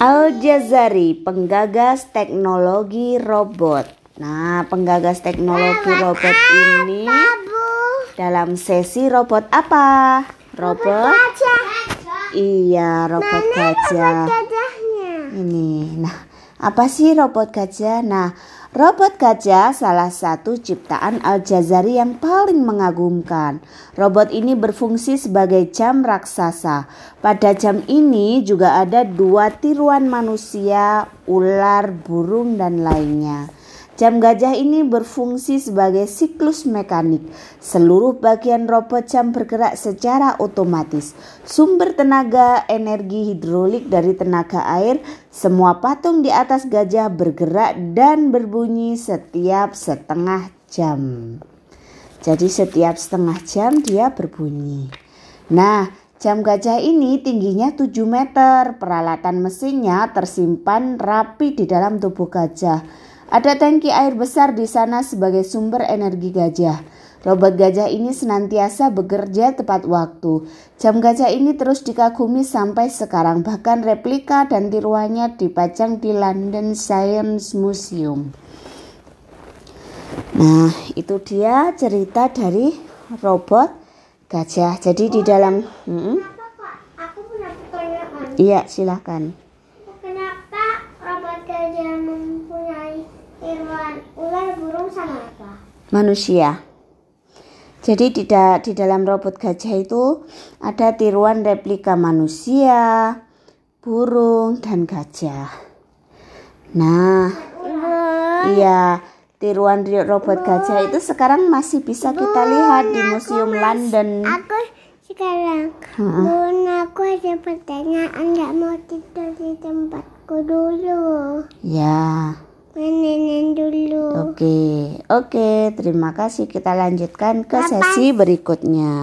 Al-Jazari, penggagas teknologi robot. Nah, penggagas teknologi robot ini dalam sesi robot apa? Robot? Iya, robot gajah. Ini. Nah, apa sih robot gajah? Nah, Robot gajah salah satu ciptaan Al-Jazari yang paling mengagumkan. Robot ini berfungsi sebagai jam raksasa. Pada jam ini juga ada dua tiruan manusia, ular, burung, dan lainnya. Jam gajah ini berfungsi sebagai siklus mekanik. Seluruh bagian robot jam bergerak secara otomatis. Sumber tenaga energi hidrolik dari tenaga air, semua patung di atas gajah bergerak dan berbunyi setiap setengah jam. Jadi setiap setengah jam dia berbunyi. Nah, Jam gajah ini tingginya 7 meter. Peralatan mesinnya tersimpan rapi di dalam tubuh gajah. Ada tangki air besar di sana sebagai sumber energi gajah. Robot gajah ini senantiasa bekerja tepat waktu. Jam gajah ini terus dikagumi sampai sekarang, bahkan replika dan tiruannya dipajang di London Science Museum. Nah, itu dia cerita dari robot gajah. Jadi di dalam, hmm? Iya, silahkan. Kenapa robot gajah mempunyai Hewan ular, burung sama apa? Manusia. Jadi di, da di dalam robot gajah itu ada tiruan replika manusia, burung, dan gajah. Nah, iya, tiruan robot gajah itu sekarang masih bisa kita lihat di Museum London. Aku sekarang, Bun, aku ada pertanyaan, nggak mau tidur di tempatku dulu. Ya. Nenek. Oke, oke. Terima kasih. Kita lanjutkan ke sesi berikutnya.